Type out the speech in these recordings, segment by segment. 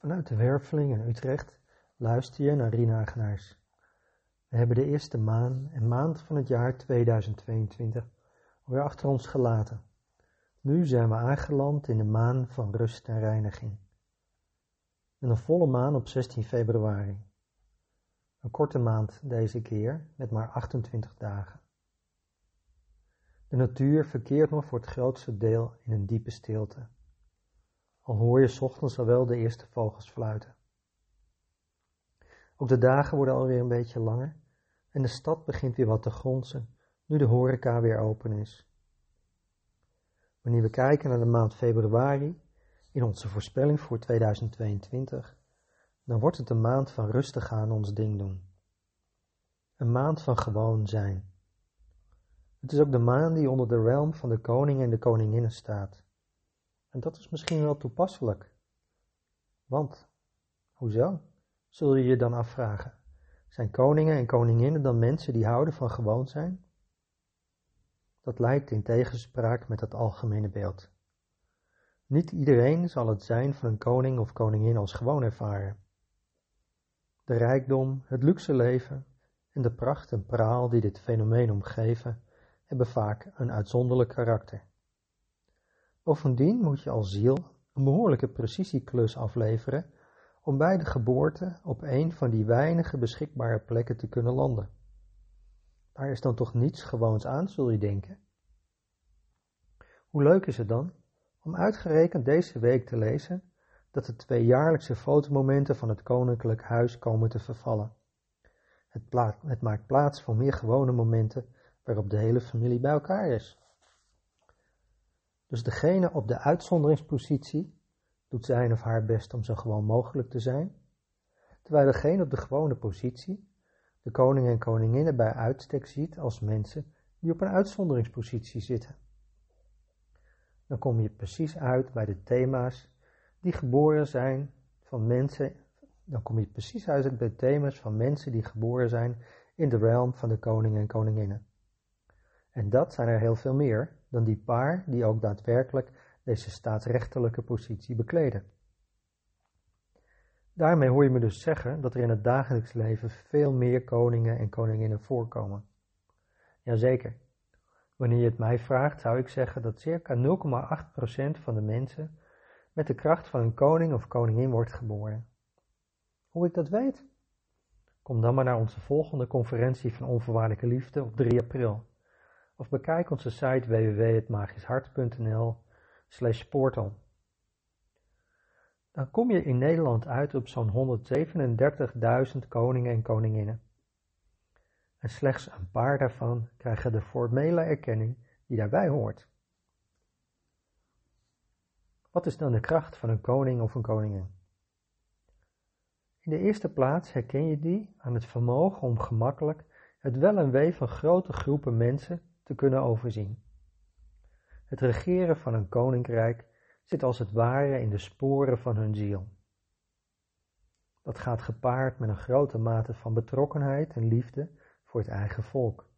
Vanuit de Werveling in Utrecht luister je naar Rienagenaars. We hebben de eerste maan en maand van het jaar 2022 alweer achter ons gelaten. Nu zijn we aangeland in de maan van rust en reiniging. Een volle maan op 16 februari. Een korte maand deze keer met maar 28 dagen. De natuur verkeert nog voor het grootste deel in een diepe stilte al hoor je ochtends al wel de eerste vogels fluiten. Ook de dagen worden alweer een beetje langer en de stad begint weer wat te gronzen nu de horeca weer open is. Wanneer we kijken naar de maand februari in onze voorspelling voor 2022, dan wordt het een maand van rustig aan ons ding doen. Een maand van gewoon zijn. Het is ook de maand die onder de realm van de koning en de koninginnen staat. En dat is misschien wel toepasselijk. Want, hoezo? Zul je je dan afvragen. Zijn koningen en koninginnen dan mensen die houden van gewoon zijn? Dat lijkt in tegenspraak met het algemene beeld. Niet iedereen zal het zijn van een koning of koningin als gewoon ervaren. De rijkdom, het luxe leven en de pracht en praal die dit fenomeen omgeven, hebben vaak een uitzonderlijk karakter. Bovendien moet je als ziel een behoorlijke precisieklus afleveren om bij de geboorte op een van die weinige beschikbare plekken te kunnen landen. Daar is dan toch niets gewoons aan, zul je denken. Hoe leuk is het dan om uitgerekend deze week te lezen dat de twee jaarlijkse fotomomenten van het koninklijk huis komen te vervallen. Het, het maakt plaats voor meer gewone momenten waarop de hele familie bij elkaar is. Dus degene op de uitzonderingspositie doet zijn of haar best om zo gewoon mogelijk te zijn, terwijl degene op de gewone positie de koning en koninginnen bij uitstek ziet als mensen die op een uitzonderingspositie zitten. Dan kom je precies uit bij de thema's die geboren zijn van mensen, dan kom je precies uit bij de thema's van mensen die geboren zijn in de realm van de koning en koninginnen. En dat zijn er heel veel meer, dan die paar die ook daadwerkelijk deze staatsrechtelijke positie bekleden. Daarmee hoor je me dus zeggen dat er in het dagelijks leven veel meer koningen en koninginnen voorkomen. Jazeker. Wanneer je het mij vraagt, zou ik zeggen dat circa 0,8% van de mensen met de kracht van een koning of koningin wordt geboren. Hoe ik dat weet? Kom dan maar naar onze volgende conferentie van onvoorwaardelijke liefde op 3 april of bekijk onze site www.hetmagischhart.nl. Dan kom je in Nederland uit op zo'n 137.000 koningen en koninginnen. En slechts een paar daarvan krijgen de formele erkenning die daarbij hoort. Wat is dan de kracht van een koning of een koningin? In de eerste plaats herken je die aan het vermogen om gemakkelijk het wel en wee van grote groepen mensen te kunnen overzien. Het regeren van een koninkrijk zit als het ware in de sporen van hun ziel. Dat gaat gepaard met een grote mate van betrokkenheid en liefde voor het eigen volk.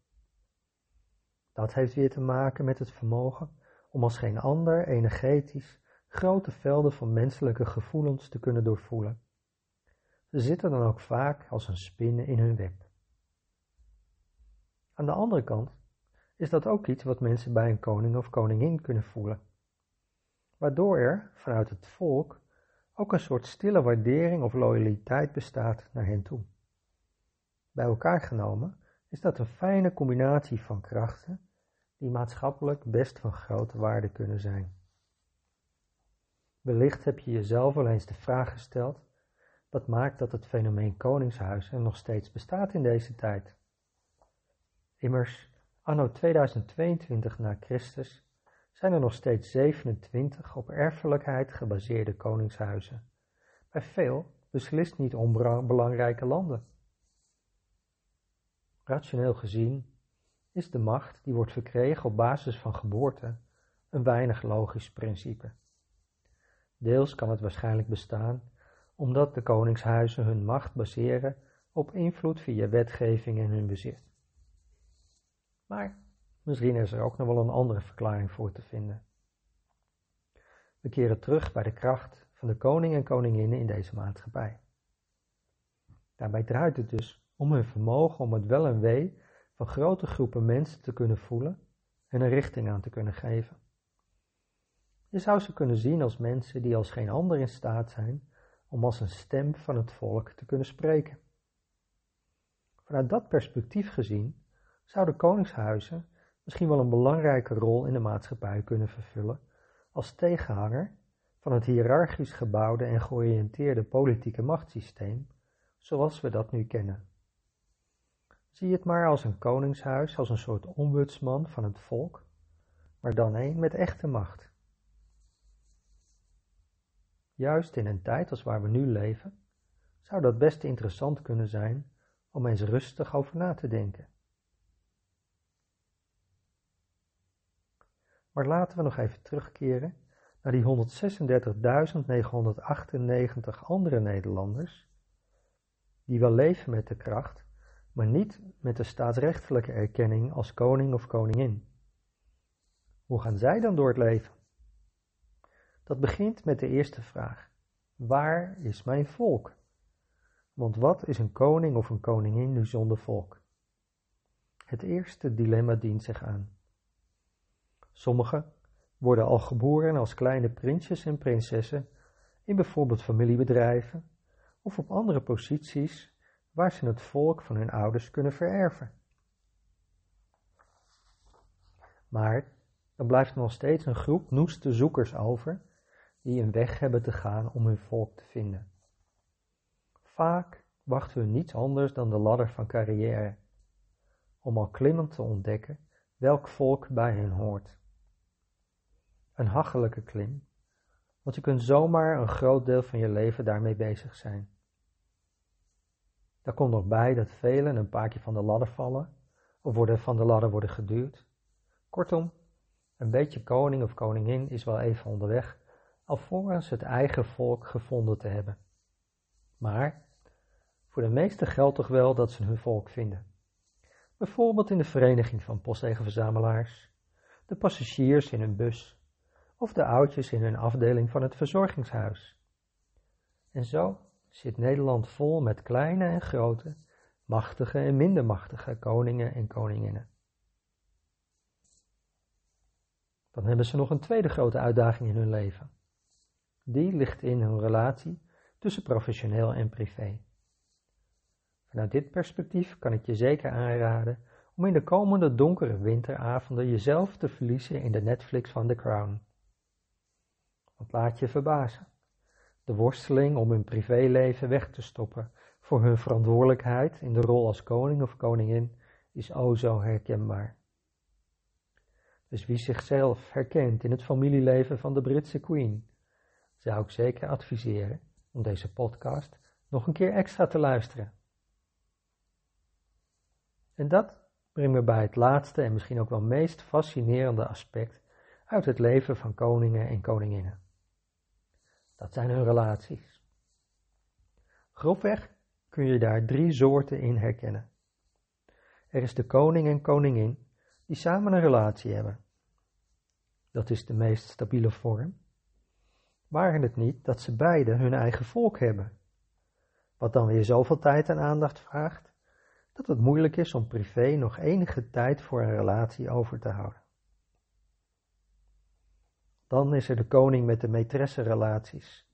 Dat heeft weer te maken met het vermogen om als geen ander energetisch grote velden van menselijke gevoelens te kunnen doorvoelen. Ze zitten dan ook vaak als een spin in hun web. Aan de andere kant is dat ook iets wat mensen bij een koning of koningin kunnen voelen. Waardoor er, vanuit het volk, ook een soort stille waardering of loyaliteit bestaat naar hen toe. Bij elkaar genomen is dat een fijne combinatie van krachten die maatschappelijk best van grote waarde kunnen zijn. Wellicht heb je jezelf al eens de vraag gesteld: wat maakt dat het fenomeen koningshuis er nog steeds bestaat in deze tijd? Immers, Anno 2022 na Christus zijn er nog steeds 27 op erfelijkheid gebaseerde koningshuizen, bij veel beslist niet onbelangrijke landen. Rationeel gezien is de macht die wordt verkregen op basis van geboorte een weinig logisch principe. Deels kan het waarschijnlijk bestaan omdat de koningshuizen hun macht baseren op invloed via wetgeving en hun bezit. Maar misschien is er ook nog wel een andere verklaring voor te vinden. We keren terug bij de kracht van de koning en koninginnen in deze maatschappij. Daarbij draait het dus om hun vermogen om het wel en wee van grote groepen mensen te kunnen voelen en een richting aan te kunnen geven. Je zou ze kunnen zien als mensen die als geen ander in staat zijn om als een stem van het volk te kunnen spreken. Vanuit dat perspectief gezien zouden koningshuizen misschien wel een belangrijke rol in de maatschappij kunnen vervullen als tegenhanger van het hiërarchisch gebouwde en georiënteerde politieke machtssysteem zoals we dat nu kennen. Zie het maar als een koningshuis, als een soort ombudsman van het volk, maar dan een met echte macht. Juist in een tijd als waar we nu leven, zou dat best interessant kunnen zijn om eens rustig over na te denken. Maar laten we nog even terugkeren naar die 136.998 andere Nederlanders die wel leven met de kracht, maar niet met de staatsrechtelijke erkenning als koning of koningin. Hoe gaan zij dan door het leven? Dat begint met de eerste vraag: Waar is mijn volk? Want wat is een koning of een koningin nu zonder volk? Het eerste dilemma dient zich aan. Sommigen worden al geboren als kleine prinsjes en prinsessen in bijvoorbeeld familiebedrijven of op andere posities waar ze het volk van hun ouders kunnen vererven. Maar dan blijft nog steeds een groep noeste zoekers over die een weg hebben te gaan om hun volk te vinden. Vaak wachten we niets anders dan de ladder van carrière, om al klimmend te ontdekken welk volk bij hen hoort. Een hachelijke klim, want je kunt zomaar een groot deel van je leven daarmee bezig zijn. Daar komt nog bij dat velen een paar keer van de ladder vallen of worden van de ladder worden geduwd. Kortom, een beetje koning of koningin is wel even onderweg, alvorens het eigen volk gevonden te hebben. Maar voor de meesten geldt toch wel dat ze hun volk vinden. Bijvoorbeeld in de vereniging van postzegenverzamelaars, de passagiers in hun bus of de oudjes in hun afdeling van het verzorgingshuis. En zo zit Nederland vol met kleine en grote, machtige en minder machtige koningen en koninginnen. Dan hebben ze nog een tweede grote uitdaging in hun leven. Die ligt in hun relatie tussen professioneel en privé. Vanuit dit perspectief kan ik je zeker aanraden om in de komende donkere winteravonden jezelf te verliezen in de Netflix van The Crown. Want laat je verbazen de worsteling om hun privéleven weg te stoppen voor hun verantwoordelijkheid in de rol als koning of koningin is o zo herkenbaar. Dus wie zichzelf herkent in het familieleven van de Britse Queen, zou ik zeker adviseren om deze podcast nog een keer extra te luisteren. En dat brengt me bij het laatste en misschien ook wel meest fascinerende aspect uit het leven van koningen en koninginnen. Dat zijn hun relaties. Grofweg kun je daar drie soorten in herkennen. Er is de koning en koningin die samen een relatie hebben. Dat is de meest stabiele vorm. Waren het niet dat ze beiden hun eigen volk hebben, wat dan weer zoveel tijd en aandacht vraagt, dat het moeilijk is om privé nog enige tijd voor een relatie over te houden. Dan is er de koning met de maîtresse-relaties.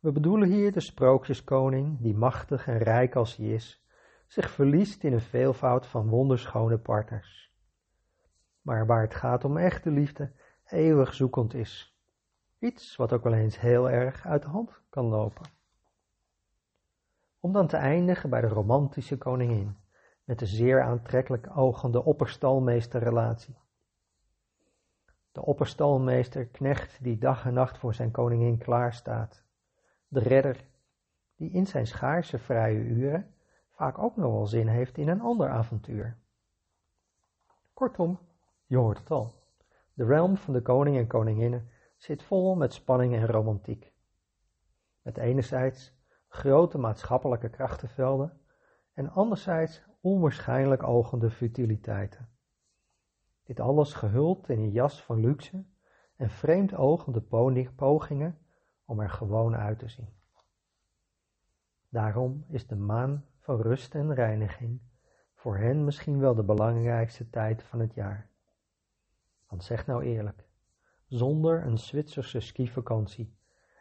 We bedoelen hier de sprookjeskoning, die machtig en rijk als hij is, zich verliest in een veelvoud van wonderschone partners. Maar waar het gaat om echte liefde, eeuwig zoekend is. Iets wat ook wel eens heel erg uit de hand kan lopen. Om dan te eindigen bij de romantische koningin, met de zeer aantrekkelijk ogende opperstalmeesterrelatie. De opperstalmeester knecht die dag en nacht voor zijn koningin klaarstaat. De redder die in zijn schaarse vrije uren vaak ook nog wel zin heeft in een ander avontuur. Kortom, je hoort het al. De realm van de koning en koninginnen zit vol met spanning en romantiek. Met enerzijds grote maatschappelijke krachtenvelden en anderzijds onwaarschijnlijk ogende futiliteiten. Dit alles gehuld in een jas van luxe en vreemd ogende pogingen om er gewoon uit te zien. Daarom is de maan van rust en reiniging voor hen misschien wel de belangrijkste tijd van het jaar. Want zeg nou eerlijk, zonder een Zwitserse skivakantie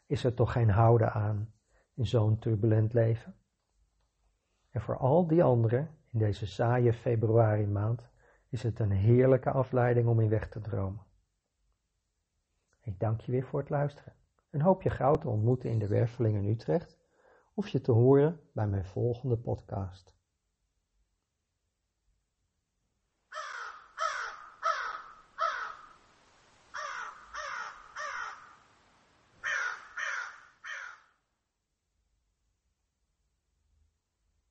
is er toch geen houden aan in zo'n turbulent leven? En voor al die anderen in deze saaie februari maand is het een heerlijke afleiding om in weg te dromen. Ik dank je weer voor het luisteren en hoop je gauw te ontmoeten in de Werveling in Utrecht of je te horen bij mijn volgende podcast.